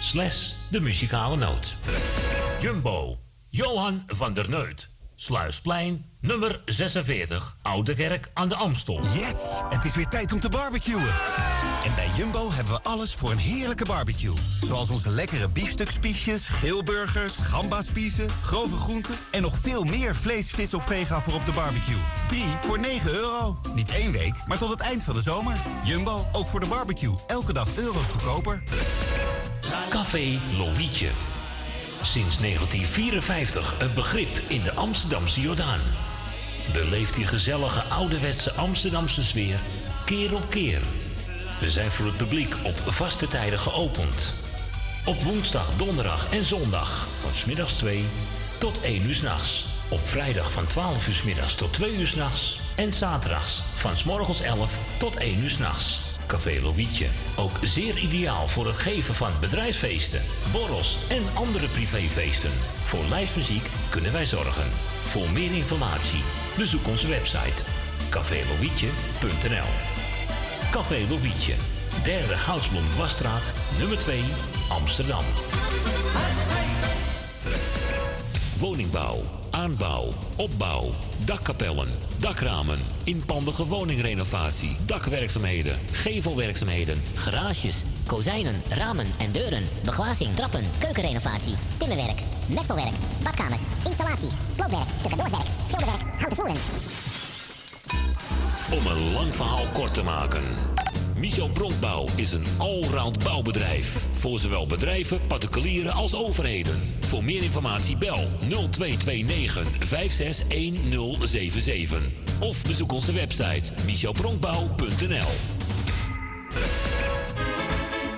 slash de muzikale noot. Jumbo, Johan van der Neut. Sluisplein, nummer 46, Oude Kerk aan de Amstel. Yes, het is weer tijd om te barbecuen. En bij Jumbo hebben we alles voor een heerlijke barbecue. Zoals onze lekkere biefstukspiesjes, geelburgers, gambaspiezen, grove groenten... en nog veel meer vlees, vis of vega voor op de barbecue. 3 voor 9 euro. Niet één week, maar tot het eind van de zomer. Jumbo, ook voor de barbecue. Elke dag euro's goedkoper. Café Lovietje. Sinds 1954 een begrip in de Amsterdamse Jordaan. Beleeft die gezellige ouderwetse Amsterdamse sfeer keer op keer. We zijn voor het publiek op vaste tijden geopend. Op woensdag, donderdag en zondag van smiddags 2 tot 1 uur s'nachts. Op vrijdag van 12 uur s middags tot 2 uur s'nachts. En zaterdags van s morgens 11 tot 1 uur s'nachts. Café Lovietje. Ook zeer ideaal voor het geven van bedrijfsfeesten, borrels en andere privéfeesten. Voor lijstmuziek kunnen wij zorgen. Voor meer informatie bezoek onze website cafélovietje.nl Café Lovietje, derde Goudsblom Dwarsstraat, nummer 2, Amsterdam. Woningbouw, aanbouw, opbouw, dakkapellen, dakramen, inpandige woningrenovatie, dakwerkzaamheden, gevelwerkzaamheden, Garages, kozijnen, ramen en deuren, beglazing, trappen, keukenrenovatie, timmerwerk, messelwerk, badkamers, installaties, sloopwerk, stucadoorswerk, schilderwerk, houten voeren. Om een lang verhaal kort te maken. Michel Bronkbouw is een allround bouwbedrijf. Voor zowel bedrijven, particulieren als overheden. Voor meer informatie bel 0229 561077. Of bezoek onze website michelbronkbouw.nl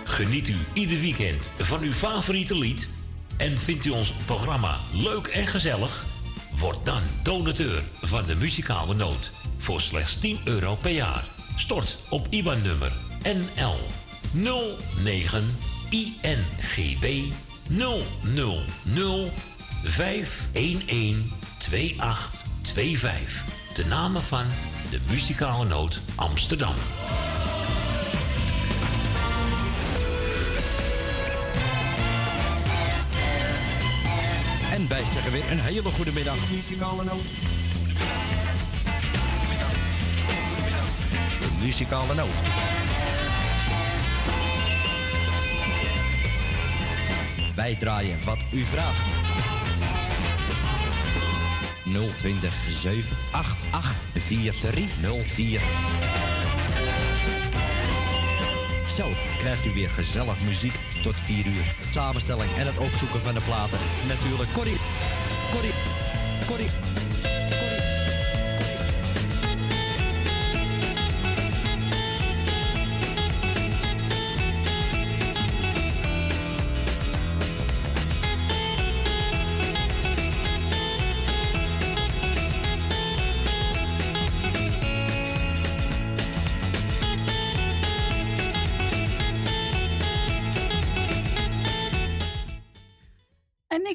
Geniet u ieder weekend van uw favoriete lied? En vindt u ons programma leuk en gezellig? Word dan donateur van de muzikale noot voor slechts 10 euro per jaar. Stort op IBAN-nummer NL 09 INGB 000 511 2825. De namen van de muzikale noot Amsterdam. En wij zeggen weer een hele goede middag. Muzikale noot. Muzikale noot. Wij draaien wat u vraagt. 020 788 4304. Zo krijgt u weer gezellig muziek tot 4 uur. Samenstelling en het opzoeken van de platen. Natuurlijk Corrie. Corrie. Corrie.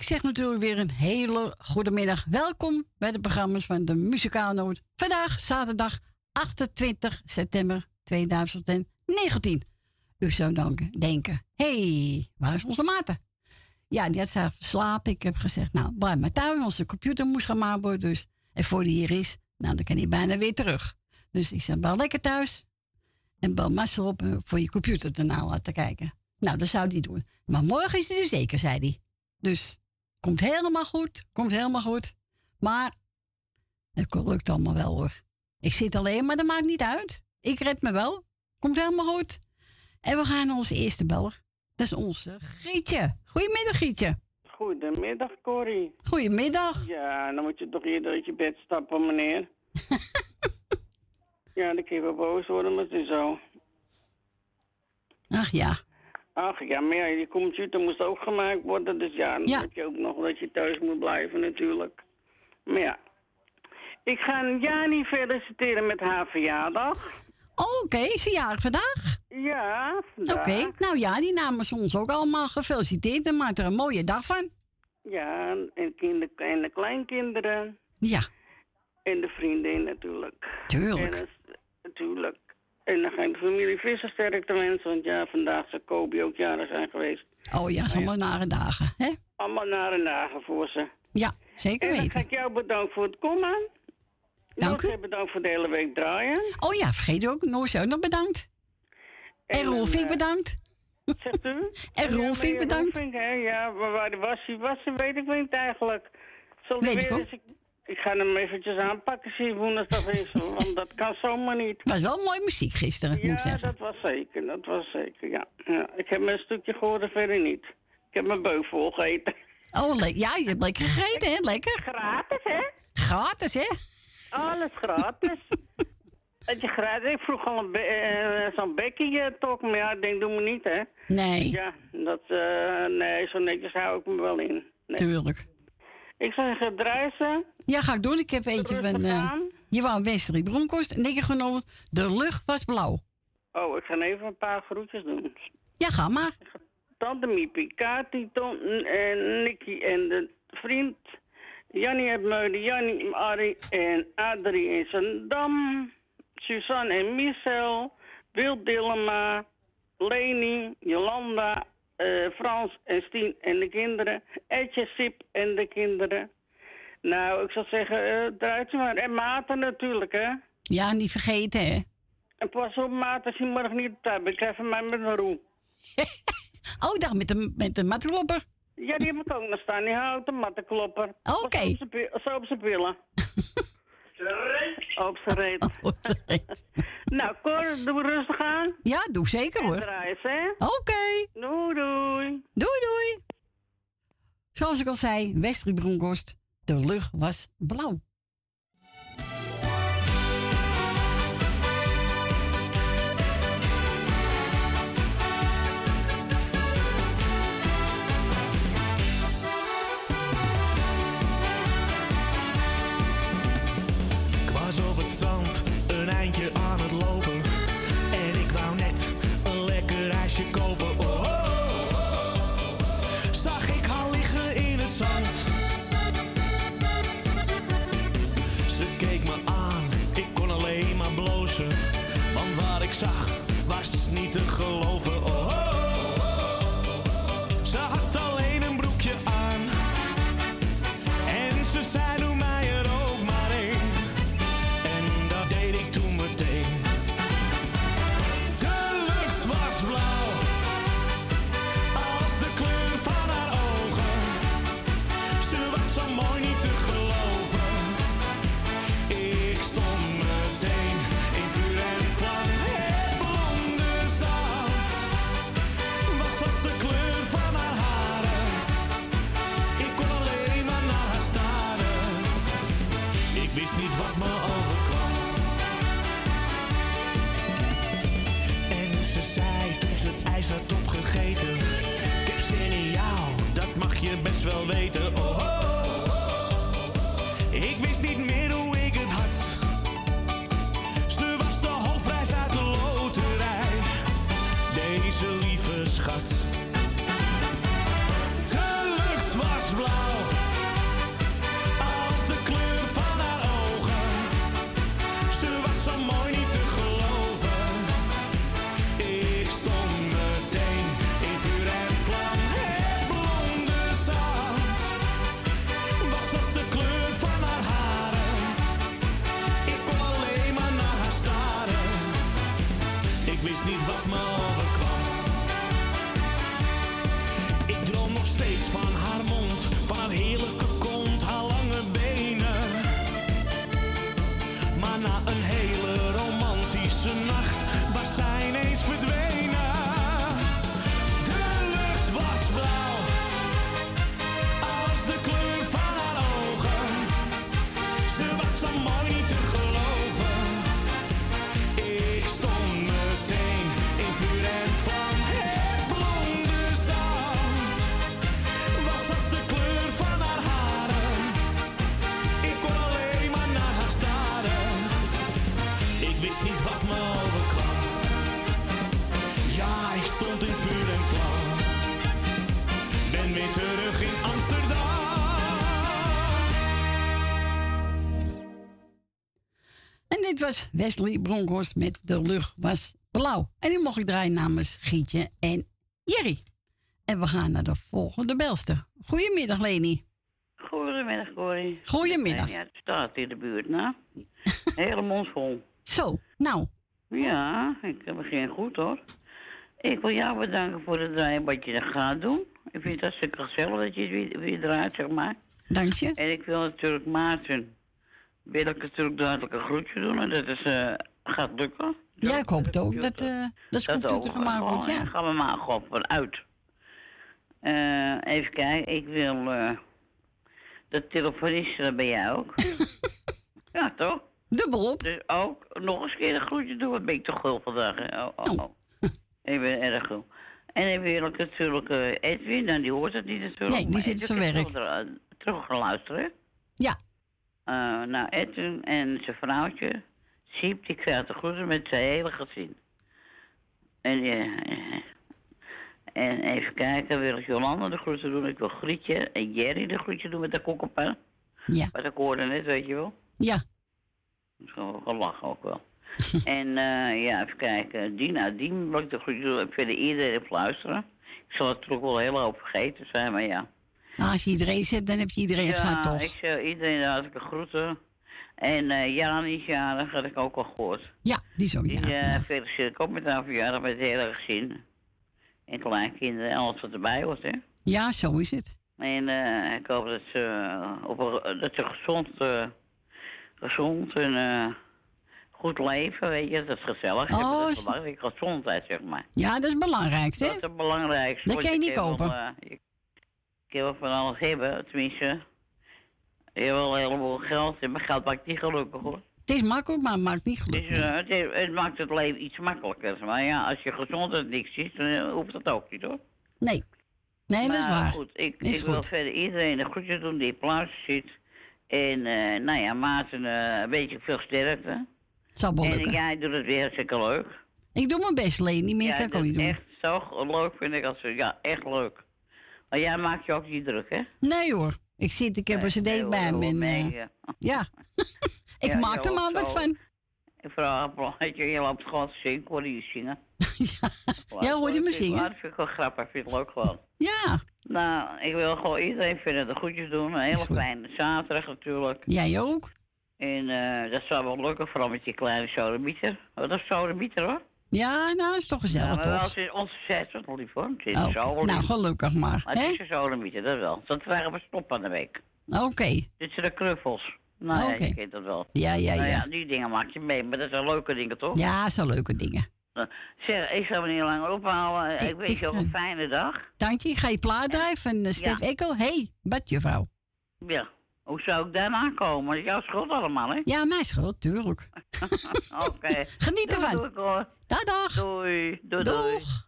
Zeg natuurlijk weer een hele goede middag. Welkom bij de programma's van de Muzikaalnoot. Vandaag zaterdag 28 september 2019. U zou dan denken, hey, waar is onze maten? Ja, die had zelf slapen. Ik heb gezegd, nou, blijf maar thuis. Onze computer moest gemaakt worden. Dus, en voor die hier is, nou, dan kan hij bijna weer terug. Dus ik zei, bel lekker thuis. En bel Marcel op voor je computer erna laten kijken. Nou, dat zou hij doen. Maar morgen is hij er zeker, zei hij. Dus komt helemaal goed, komt helemaal goed. Maar het lukt allemaal wel hoor. Ik zit alleen, maar dat maakt niet uit. Ik red me wel. Komt helemaal goed. En we gaan naar onze eerste beller. Dat is onze Gietje. Goedemiddag Gietje. Goedemiddag, Corrie. Goedemiddag. Ja, dan moet je toch eerder uit je bed stappen, meneer. ja, dan kun je wel boos worden, maar het is zo. Ach ja. Ach ja, maar ja, die computer moest ook gemaakt worden. Dus ja, dan Ja. heb je ook nog dat je thuis moet blijven natuurlijk. Maar ja. Ik ga Jani feliciteren met haar verjaardag. Oh, Oké, is ze jarig vandaag? Ja, Oké, nou ja, die namens ons ook allemaal gefeliciteerd en maakt er een mooie dag van. Ja, en, kinder, en de kleinkinderen. Ja, En de vriendin natuurlijk. tuurlijk. En natuurlijk. En dan ga ik de familie Visser sterk te wensen. Want ja, vandaag zou Kobe ook jarig zijn geweest. Oh ja, zomaar nare dagen, hè? Allemaal nare dagen voor ze. Ja, zeker En dan ga weten. ik jou bedanken voor het komen. Dank u. Bedankt voor de hele week draaien. Oh ja, vergeet ook, Noors ook nog bedankt. En Rolfie eh, bedankt. Zegt u? En Rolfie, Ja, bedankt. Rolfie, hè, ja, maar waar was, die was, weet ik niet eigenlijk. Zal Weet ik weer ook. eens- ik, ga hem eventjes aanpakken, zie hoe dat dat is. want dat kan zomaar niet. Was wel mooi muziek gisteren, moet ik Ja, zeggen. dat was zeker, dat was zeker, ja. ja. Ik heb mijn stukje gehoord en verder niet. Ik heb mijn beuk vol gegeten. Oh, le- ja, je hebt lekker gegeten, hè? Lekker. Gratis, hè? Gratis, hè? Alles gratis. Dat je gratis. Ik vroeg al een be- eh, zo'n bekkie eh, toch, maar ja, ik denk, doe me niet, hè. Nee, Ja, dat, eh, nee, zo netjes hou ik me wel in. Nee. tuurlijk. Ik zou zeggen. Ja, ga ik doen. Ik heb eentje van... eh, aan. je wou Westerie Bronkhorst en ik heb genomen. De lucht was blauw. Oh, ik ga even een paar groetjes doen. Ja, ga maar. Tante Miepie, Kati, Tom en Nicky en de vriend. Jannie uit Meuden, Jannie, Arie en Adrie in Zandam. Suzanne en Michel. Wil Dillema. Leni, Jolanda, eh, Frans en Stien en de kinderen. Etje, Sip en de kinderen. Nou, ik zou zeggen, eh draait ze maar. En Maarten natuurlijk, hè. Ja, niet vergeten, hè? En pas op, Maarten, als je morgen niet op tijd bent, krijg van mij met een roe. Oh, dag met de, met de matklopper. Ja, die heb ik ook nog staan. Die houdt een mattenklopper. Oké. Zo op zijn pi- Zo op zijn pillen. op zijn reet. Nou, Cor, doe rustig aan. ja, doe zeker hoor. Draai eens, hè. Oké, Doei, doei. doei doei. Zoals ik al zei, Westerie Bronkhorst. De lucht was blauw. Wel weten. Oh, oh, Wesley Bronkhorst met De Lucht was blauw. En die mocht ik draaien namens Gietje en Jerry. En we gaan naar de volgende belster. Goedemiddag, Leni. Goedemiddag, Corrie. Goedemiddag. Ja, het staat in de buurt, nou. Hele mond vol. Zo, nou. Ja, ik begin goed hoor. Ik wil jou bedanken voor het draaien wat je gaat doen. Ik vind het hartstikke gezellig dat je het weer, weer draait, zeg maar. Dank je. En ik wil natuurlijk Maarten, wil ik natuurlijk duidelijk een groetje doen. En dat is, eh, gaat lukken. Ja, ik hoop het ook. Dat, eh dat is goed wordt, gewoon, ja. Gaan we maar gewoon vanuit. Eh even kijken, ik wil uh, de telefoniste bij jou ook. ja, toch? Dubbel op. Dus ook nog eens keer een groetje doen. Wat ben ik toch gul vandaag, hè? Oh, oh, oh. ik ben erg gul. En dan wil ik natuurlijk Edwin, nou die hoort het niet natuurlijk. Nee, die zit zijn werk. Terug gaan luisteren. Ja. Eh, nou, Edwin en zijn vrouwtje, Siep, die krijgt de groeten met zijn hele gezin. En, eh, en even kijken, wil ik Jolanda de groeten doen. Ik wil Grietje en Jerry de groetje doen met de kokkenpan. Ja. Wat ik hoorde net, weet je wel. Ja. Dat is gewoon wel lachen ook wel. en eh, ja, even kijken. Dina, Dien wil ik de groetje doen. Ik verder iedereen even luisteren. Ik zal het toch wel heel hoop vergeten zijn, maar ja. Nou, als je iedereen zet, dan heb je iedereen gehad, Ja, toch? ik zou iedereen hartelijke groeten. En eh Jan is jarig, had ik ook al gehoord. Ja, die ook Die eh ja. feliciteer ik ook met haar verjaardag met het hele gezin. En kleinkinderen en alles wat erbij hoort, hè. Ja, zo is het. En eh, ik hoop dat ze, eh, op een, dat ze gezond, eh, gezond en eh, goed leven, weet je. Dat is gezellig. Oh, dat is- belangrijk, gezondheid, zeg maar. Ja, dat is het belangrijkste, Dat hè? is het belangrijkste. Dat kan je niet kopen. eh, kan wel van alles hebben, tenminste. Je wel een heleboel geld, maar geld maakt niet gelukkig, hoor. Het is makkelijk, maar het maakt niet Dus, gelukkig. eh, het, is- het maakt het leven iets makkelijker. Maar ja, als je gezondheid niks is, dan eh, hoeft dat ook niet, hoor. Nee. Nee, dat is Maar waar. goed, ik, ik wil verder iedereen een groetje doen die plaats zit. En eh, nou ja, Maarten, een beetje veel sterkte. Het zal wel En jij doet het weer hartstikke leuk. Ik doe mijn best, Leni. Meer ja, kan ik ook niet doen. echt zo leuk vind ik als ja, echt leuk. Maar jij maakt je ook niet druk, hè? Nee hoor. Ik zit, ik heb een Nee, cd bij hoor, me. en, nee, eh, ja. ja. ik Ja, maak er maar wat van. Ik vraag me, je, loopt gewoon te zingen, ik hoor je zingen. Ja, hoor je me ik- zingen? Dat vind ik wel grappig, ik vind het leuk gewoon. Ja. Nou, ik wil gewoon iedereen vinden de goedjes doen. Een hele fijne zaterdag natuurlijk. Jij ook? En eh, dat zou wel lukken, vooral met je kleine sodemieter. Oh, dat is sodemieter hoor. Ja, nou is toch gezellig, ja, toch? onze zes, wat lief hoor. Het is Oké, zo lief. Nou, gelukkig maar. Maar het is een sodemieter, dat wel. Dat krijgen we stop aan de week. Oké. Dit zijn de knuffels. Nou ja, je kent dat wel. Ja, ja, Nou ja. die dingen maak je mee, maar dat zijn leuke dingen toch? Ja, zo leuke dingen. Nou, Zeg, ik zal me niet langer ophouden. Ik, Ik- wens ik, je ook een fijne dag. Dank je. Ga je plaat draaien van uh, Stef Ja. Ekkel? hey, badjuffrouw. Ja. Hoe zou ik daar aankomen? Dat is jouw schuld allemaal, hè? Ja, mijn schuld, tuurlijk. Oké. Geniet Doei, ervan. Doei, hoor. Dag, dag. Doei. Doei, doei. Doeg.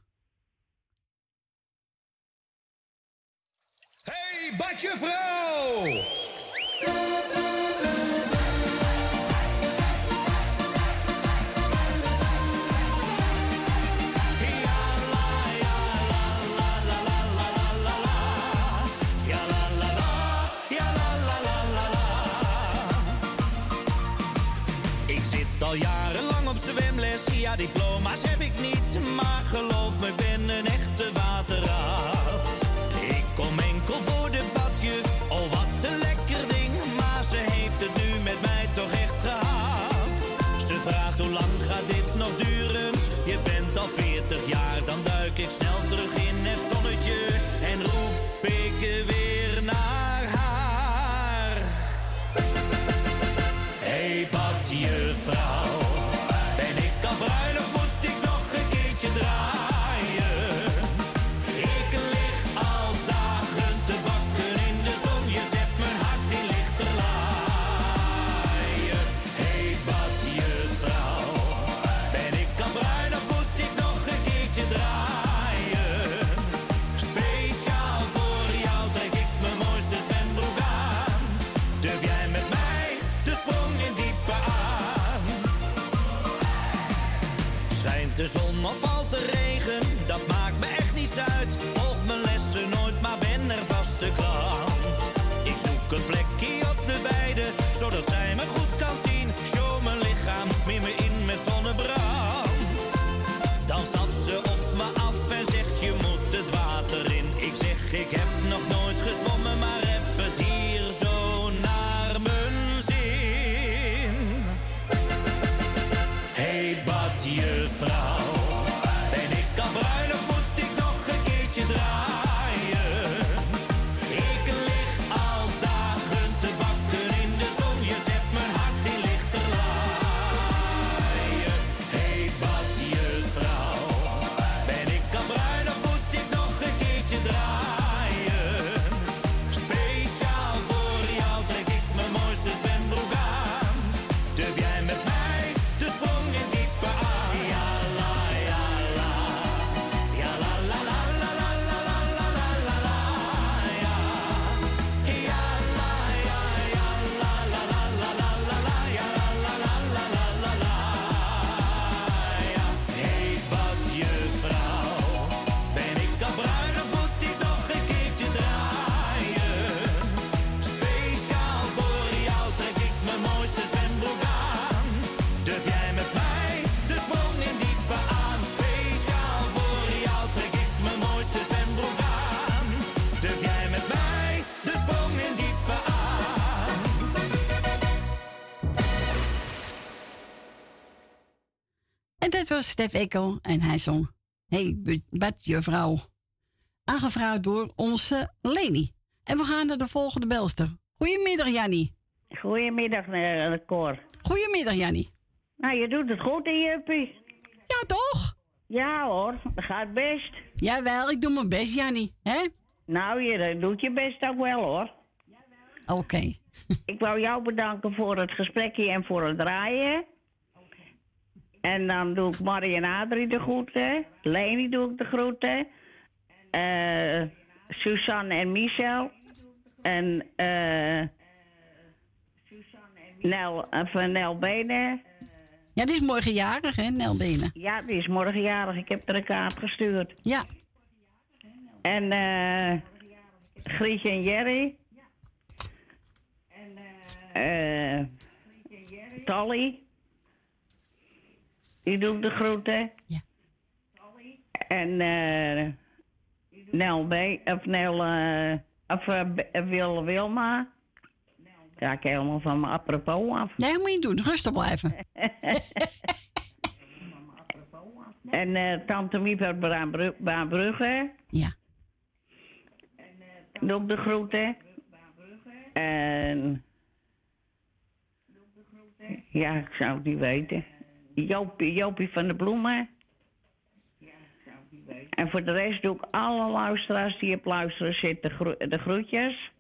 Hey, badjuffrouw! Ik Al jarenlang op zwemles, ja diploma's heb ik niet. Maar geloof me, ik ben een echte waterrat. Ik kom enkel voor de badjuf, oh wat een lekker ding. Maar ze heeft het nu met mij toch echt gehad. Ze vraagt hoe lang gaat dit nog duren, je bent al 40 jaar. raam, smeer me in met zonnebrand. Dan stapt ze op me af en zegt je moet het water in. Ik zeg ik heb nog nooit dit was Stef Echo en hij zong Hey bu- badjuffrouw. Aangevraagd door onze Leni. En we gaan naar de volgende belster. Goedemiddag Jannie. Goedemiddag, eh, Cor. Goedemiddag Jannie. Nou, je doet het goed in Juppie. Ja, toch? Ja hoor, dat gaat best. Jawel, ik doe mijn best Jannie. hè? Nou, je doet je best ook wel hoor. Oké. Ik wou jou bedanken voor het gesprekje en voor het draaien. En dan doe ik Marie en Adrie de groeten. Leni doe ik de groeten. Eh Suzanne en Michel. En eh Nel, eh, van Nel Benen. Ja, die is morgen jarig hè, Nel Benen. Ja, die is morgen jarig. Ik heb er een kaart gestuurd. Ja. En eh Grietje en Jerry. eh Tally. Die doet de groeten. Ja. En eh Nel B. Of Nel... eh of eh, Wil Wilma. Ja, ik helemaal van mijn apropos af. Nee, je niet doen. Rustig blijven. En eh, tante Miep uit Baanbru- Baanbrugge. Ja. Doe ik de groeten. En... Ja, ik zou het niet weten. Jopie, Jopie van de Bloemen. En voor de rest doe ik alle luisteraars die op luisteren zitten gro- de groetjes.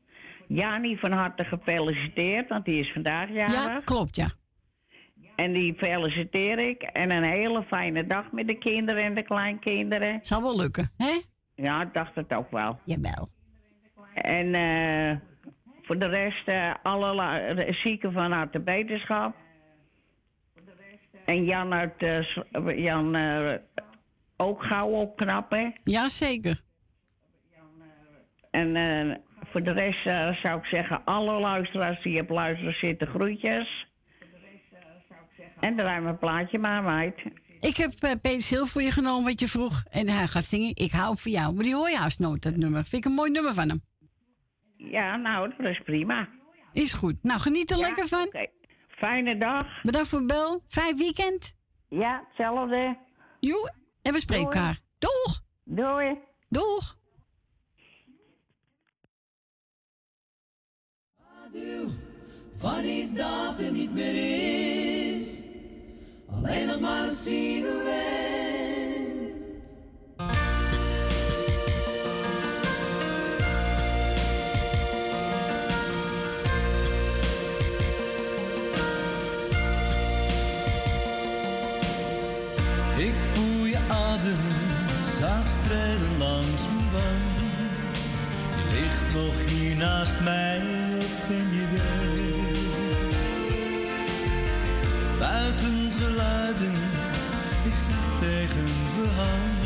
Jani van harte gefeliciteerd, want die is vandaag jarig. Ja, klopt, ja. En die feliciteer ik. En een hele fijne dag met de kinderen en de kleinkinderen. Zal wel lukken, hè? Ja, ik dacht het ook wel. Jawel. En eh, voor de rest, eh, alle zieken van harte beterschap. En Jan uit eh, S- Jan eh, ook gauw opknappen. Ja, zeker. En eh, voor de rest eh, zou ik zeggen, alle luisteraars die op luisteren zitten, groetjes. En draai mijn plaatje maar, meid. Ik heb eh, Peter Sil voor je genomen wat je vroeg. En hij gaat zingen Ik hou van jou. Maar die hoor je haast nooit, dat nummer. Vind ik een mooi nummer van hem. Ja, nou, dat is prima. Is goed. Nou, geniet er Ja, lekker van. Fijne dag. Bedankt voor de bel. Fijn weekend. Ja, hetzelfde. Joe. En we spreken Doei. elkaar. Doeg. Doei. Doeg. Van iets dat er niet meer is. Alleen nog maar een silhouet. Langs mijn wang. Je ligt nog hier naast mij of ben je weg? Buiten geluiden, ik zeg tegen behang.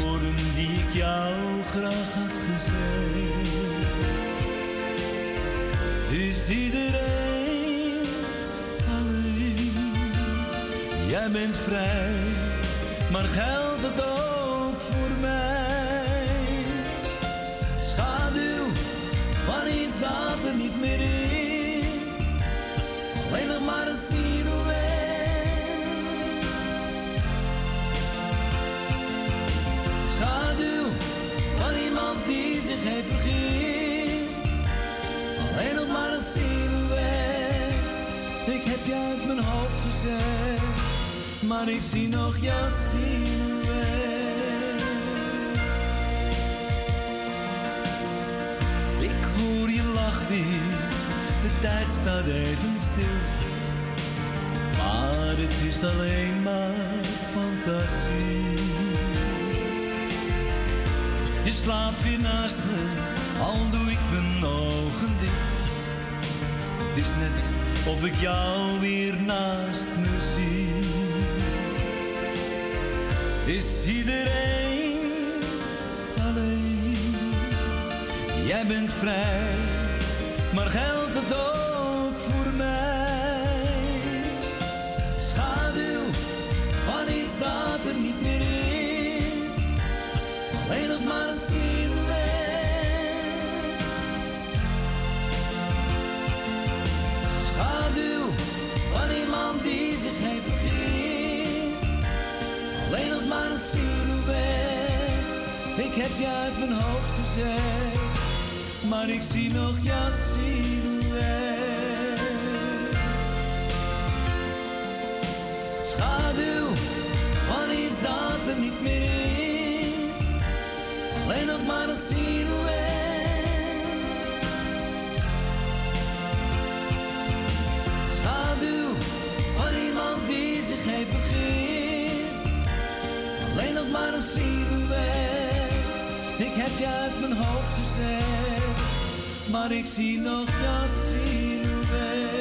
Woorden die ik jou graag had gezegd. Is iedereen alleen? Jij bent vrij, maar geldt het ook voor mij? Schaduw van iets dat er niet meer is. Alleen nog maar een silhouet. Schaduw van iemand die zich heeft vergist. Alleen nog maar een silhouet. Ik heb je uit mijn hoofd gezet, maar ik zie nog jouw silhouet. Ik hoor je lach weer, de tijd staat even stil. Maar het is alleen maar fantasie. Je slaapt weer naast me, al doe ik mijn ogen dicht. Het is net of ik jou weer naast me zie. Is iedereen alleen? Jij bent vrij, maar geldt het ook Ik heb je uit mijn hoofd gezet, maar ik zie nog jouw silhouet. Schaduw van iets dat er niet meer is. Alleen nog maar een silhouet. Schaduw van iemand die zich heeft vergist. Alleen nog maar een silhouet. Ik heb je uit mijn hoofd gezet, maar ik zie nog silhouet.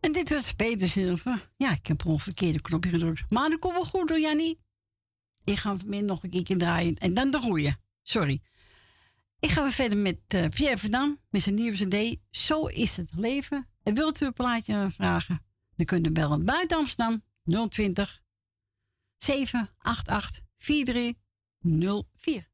En dit was Peter Zilver. Ja, ik heb gewoon een verkeerde knopje gedrukt. Maar dat komt wel goed hoor, Jannie. Ik ga vanmiddag nog een keer draaien. En dan de goeie. Sorry. Ik ga weer verder met eh Pierre Verdam. Met zijn nieuwe cd. Zo is het leven. En wilt u een plaatje vragen? Dan kunt u bellen buiten Amsterdam. 020 788 4304.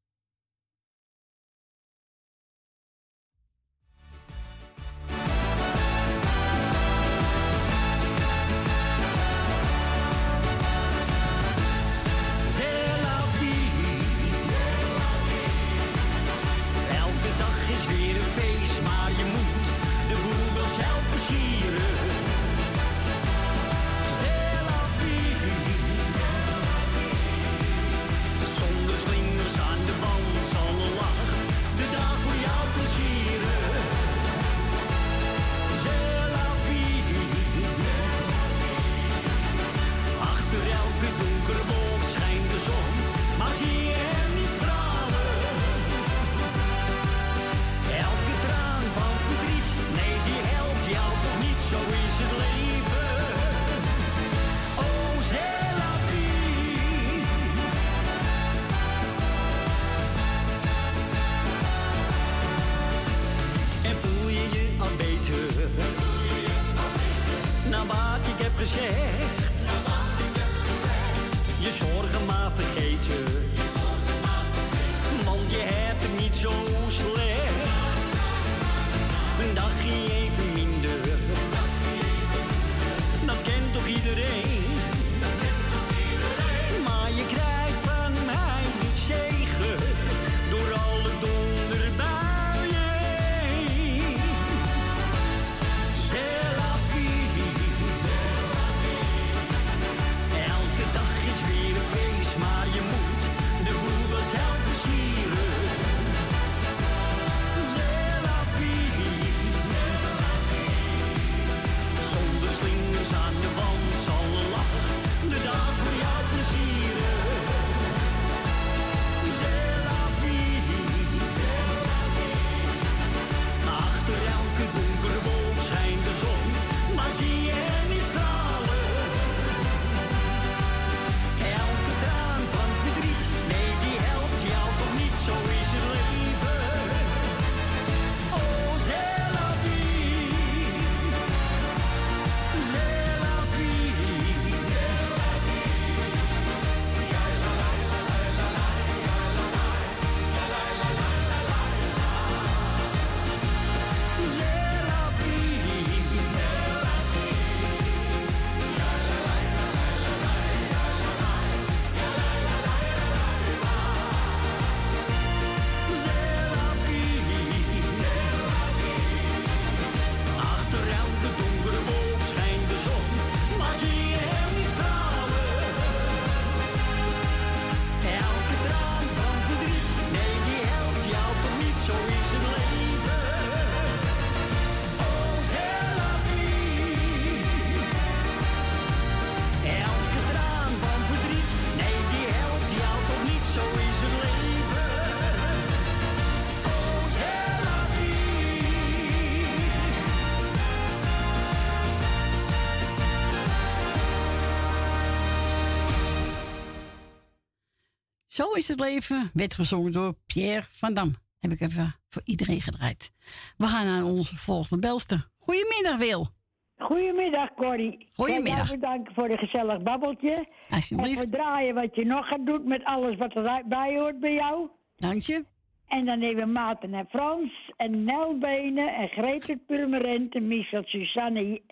Zo is het leven werd gezongen door Pierre van Dam. Heb ik even voor iedereen gedraaid. We gaan naar onze volgende belster. Goedemiddag, Wil. Goedemiddag, Corrie. Goedemiddag. Bedanken voor een gezellig babbeltje. Alsjeblieft. En voor draaien wat je nog gaat doen met alles wat erbij hoort bij jou. Dank je. En dan we Maarten en Frans en Nelbenen en Greet Purmerend en Michel, Suzanne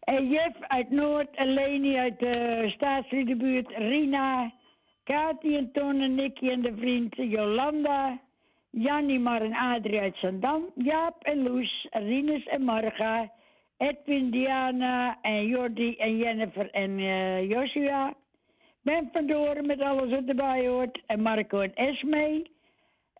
en Jef uit Noord en Leni uit de staatsliedenbuurt, Rina, Kati en Ton en Nicky en de vriend Jolanda, Jannie, Mar en Adrie uit Zandam, Jaap en Loes, Rinus en Marga, Edwin, Diana en Jordi en Jennifer en eh, Joshua. Ben van Doren met alles wat erbij hoort. En Marco en Esme.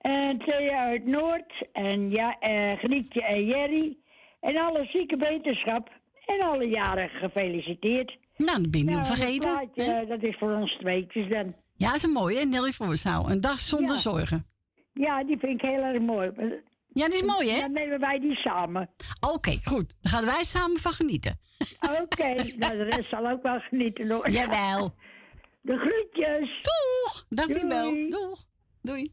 En Thea uit Noord. En ja, eh, Grietje en Jerry. En alle zieke beterschap. En alle jaren gefeliciteerd. Nou, dat ben niet Nou, vergeten. plaatje, hè? dat is voor ons tweetjes dan. Ja, dat is een mooie, hè? Nelly Voorzaal. Een dag zonder Ja. zorgen. Ja, die vind ik heel erg mooi. Ja, die is mooi, hè? Dan nemen wij die samen. Oké, goed. Dan gaan wij samen van genieten. Oké, nou, de rest zal ook wel genieten hoor. Jawel. De groetjes. Doeg. Dank u wel. Doeg. Doei.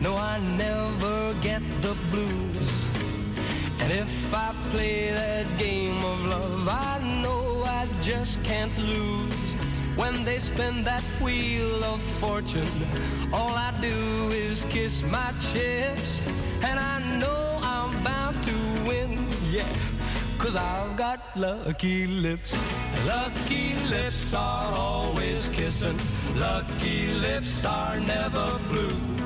No, I never get the blues. And if I play that game of love, I know I just can't lose. When they spin that wheel of fortune, all I do is kiss my chips. And I know I'm bound to win, yeah. Cause I've got lucky lips. Lucky lips are always kissing. Lucky lips are never blue.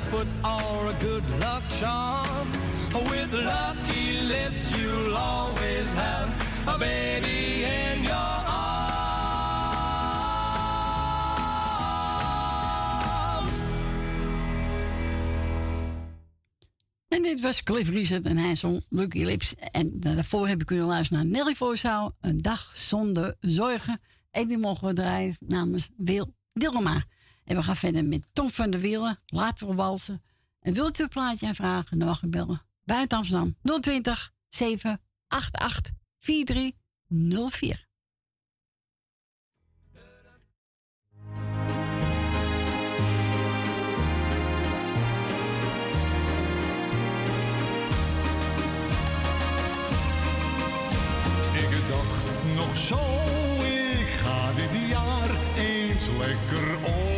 foot, or a good luck charm. With lucky lips, you'll always have a baby in your arms. En dit was Cliff Richard en hij zong Lucky Lips. En daarvoor heb ik kunnen luisteren naar Nelly Voorzaal. Een dag zonder zorgen. En die mogen we draaien namens Wil Dilma. En we gaan verder met Tom van der Wielen. Laten we walsen. En wilt u een plaatje aanvragen, dan mag u bellen. Buiten Amsterdam 020 788 4304. Ik dacht nog zo, ik ga dit jaar eens lekker op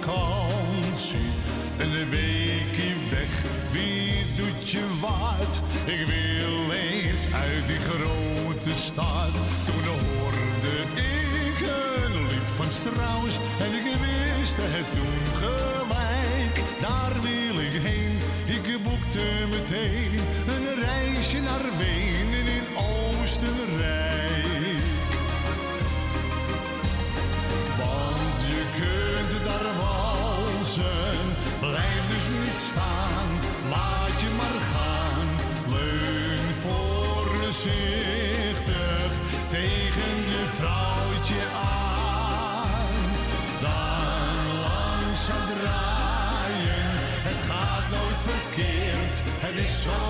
vakantie. Een weekje weg, wie doet je wat? Ik wil eens uit die grote stad. Toen hoorde ik een lied van Strauss en ik wist het toen laat je maar gaan. Leun voorzichtig tegen je vrouwtje aan. Dan langzaam draaien, het gaat nooit verkeerd, het is zo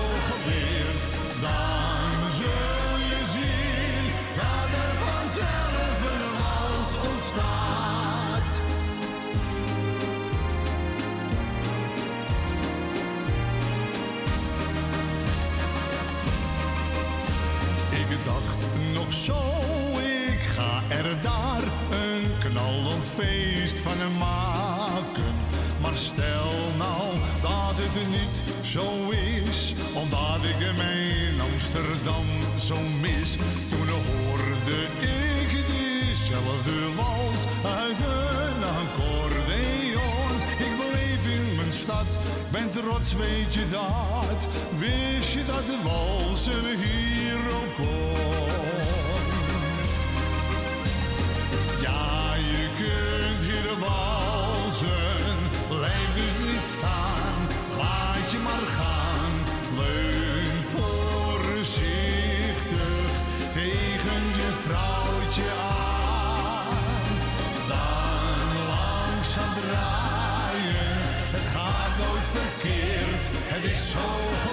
feest van maken. Maar stel nou dat het niet zo is, omdat ik mijn Amsterdam zo mis. Toen hoorde ik diezelfde wals uit een accordeon. Ik bleef in mijn stad, ben trots, weet je dat? Wist je dat de walsen hier ook kon? Ja, je je. Blijf dus niet staan, laat je maar gaan. Leun voorzichtig tegen je vrouwtje aan. Dan langzaam draaien, het gaat nooit verkeerd. Het is zo goed.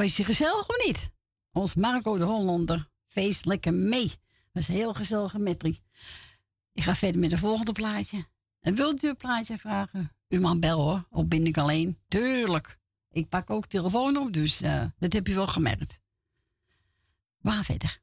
beetje gezellig of niet? Ons Marco de Hollander. Feest lekker mee. Dat is een heel gezellige metrie. Ik ga verder met de volgende plaatje. En wilt u een plaatje vragen? U mag bel hoor. Of ben ik alleen? Tuurlijk. Ik pak ook telefoon op, dus eh, dat heb je wel gemerkt. Waar verder?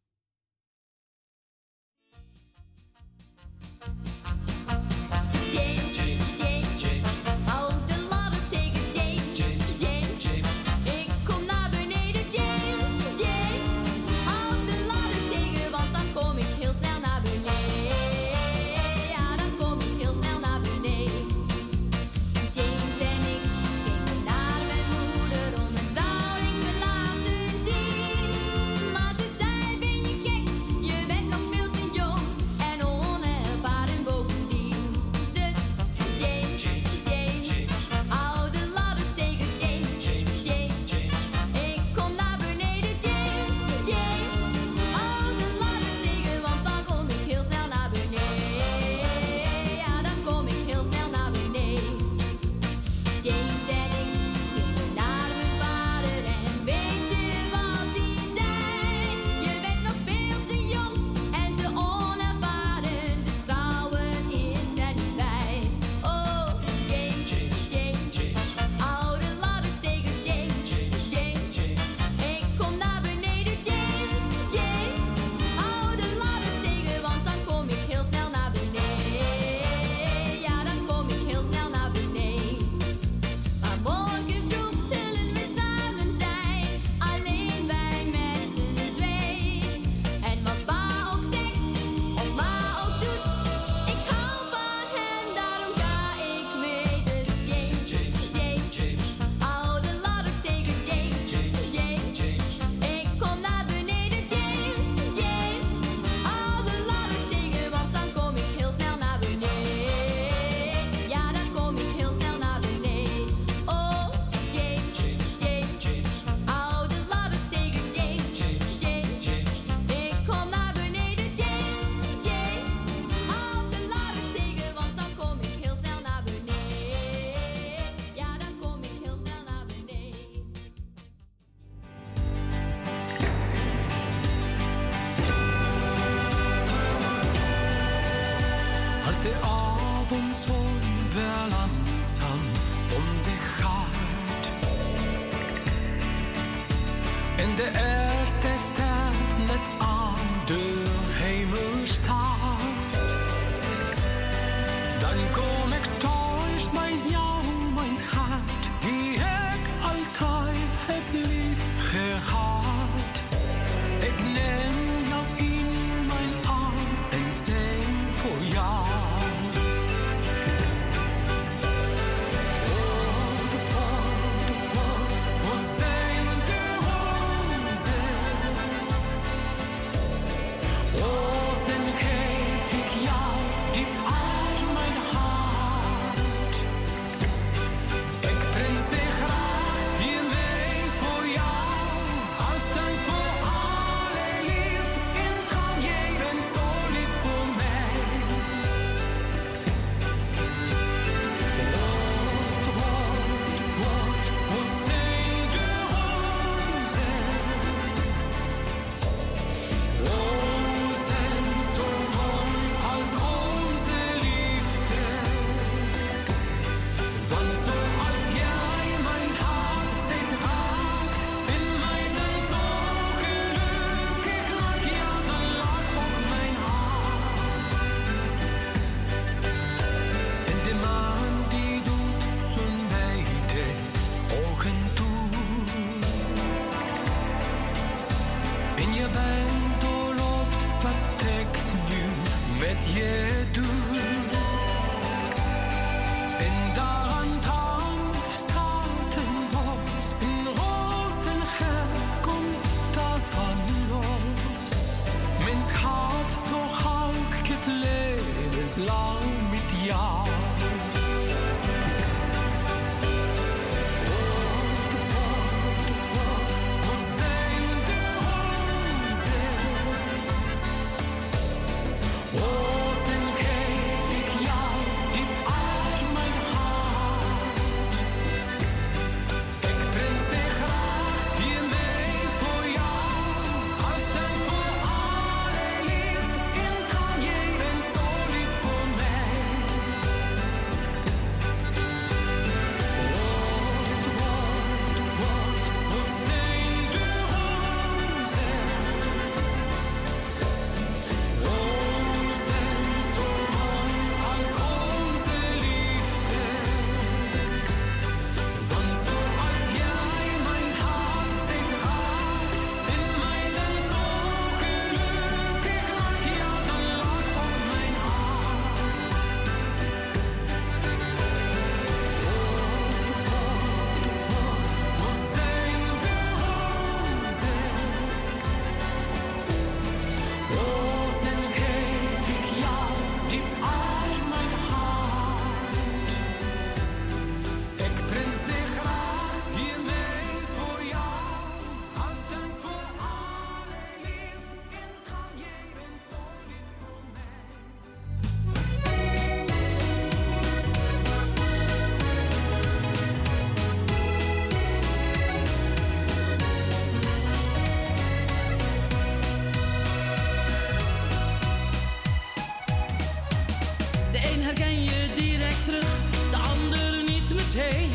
zee.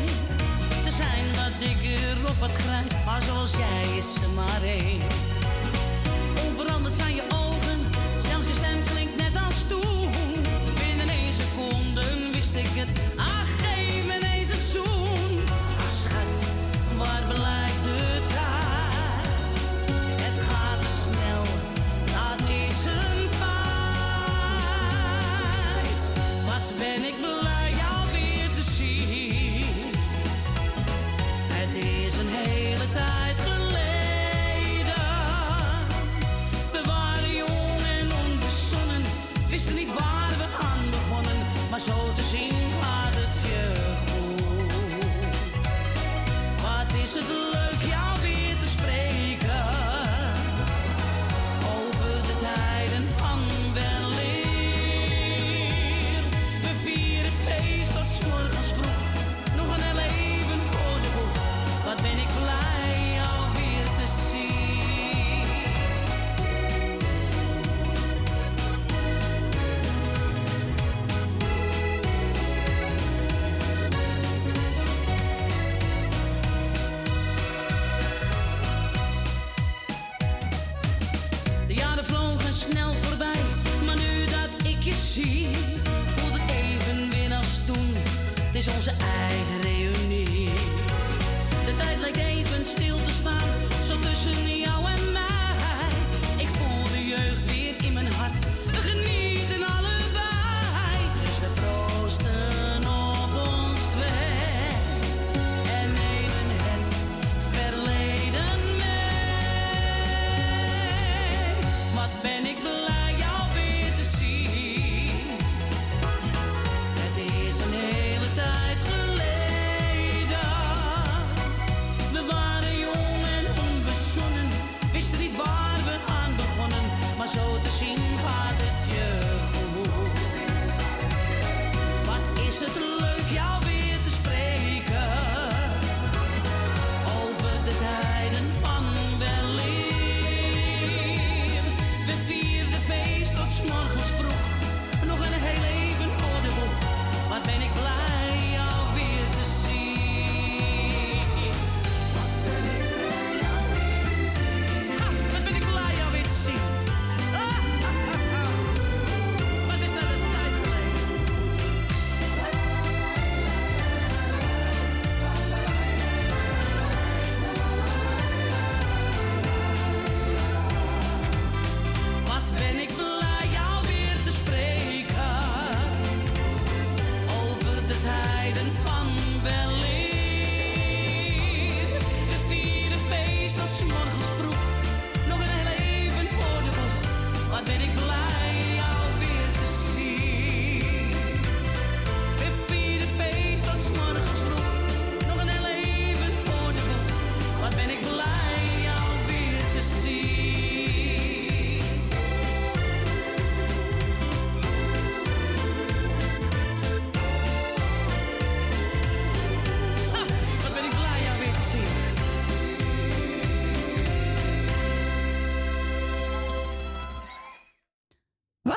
Ze zijn wat dikker op het grijs, maar zoals jij is ze maar één. Onveranderd zijn je ogen, zelfs je stem klinkt net als toen. Binnen één seconde wist ik het.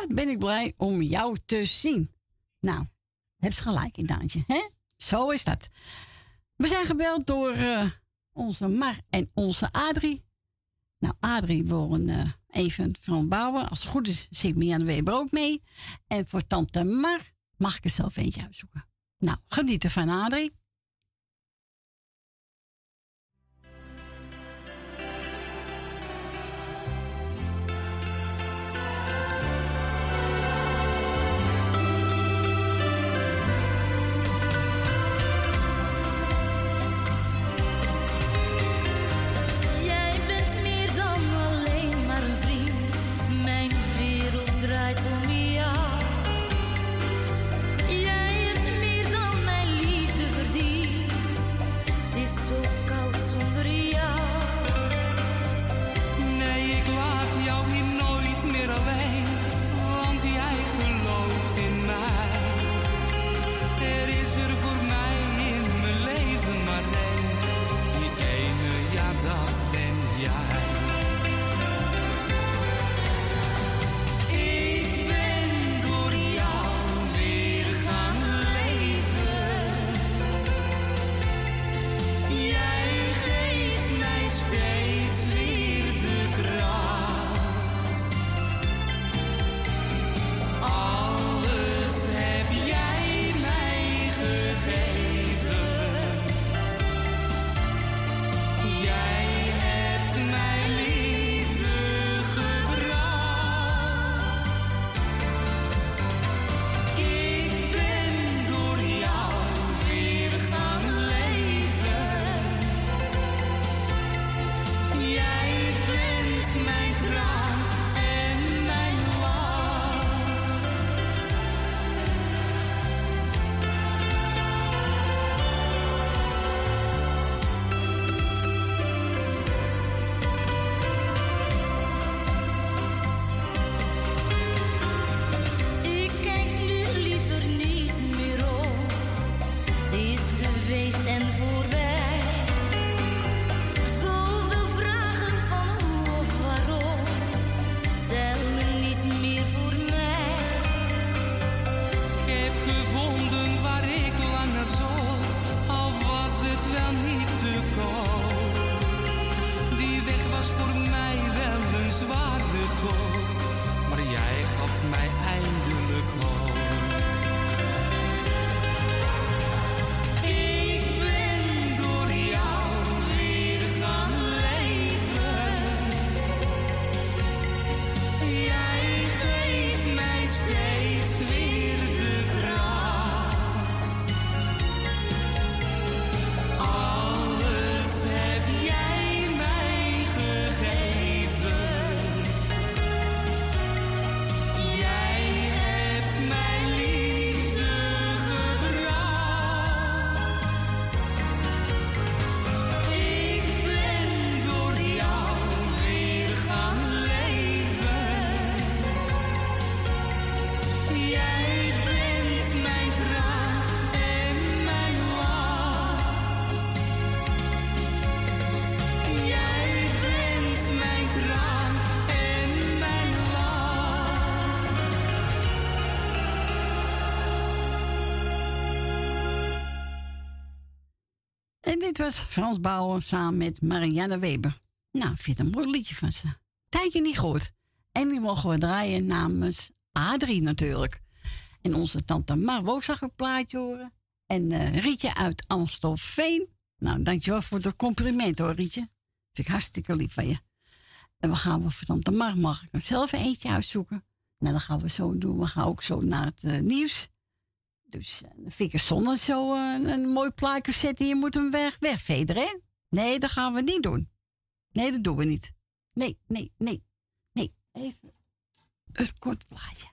Ben ik blij om jou te zien. Nou, heb ze gelijk in Daantje, hè? Zo is dat. We zijn gebeld door eh, onze Mar en onze Adrie. Nou, Adrie wil een, eh, even van bouwen. Als het goed is, zit Mia de Weber ook mee. En voor tante Mar mag ik er zelf eentje uitzoeken. Nou, geniet ervan, Adrie. Dit was Frans Bauer samen met Marianne Weber. Nou, ik vind het een mooi liedje van ze. Tijdje niet goed. En die mogen we draaien namens Adrie natuurlijk. En onze tante Mar wou ook zag een plaatje horen. En eh, Rietje uit Amstelveen. Nou, dankjewel voor het compliment hoor, Rietje. Vind ik hartstikke lief van je. En we gaan voor tante Mar, mag ik er zelf een eentje uitzoeken. Nou, dat gaan we zo doen. We gaan ook zo naar het eh, nieuws. Dus uh, dan vind ik zonde zo eh, een, een mooi plaatje zetten. Je moet hem weg, wegvederen? Nee, dat gaan we niet doen. Nee, dat doen we niet. Nee, nee, nee, nee. Even een kort plaatje.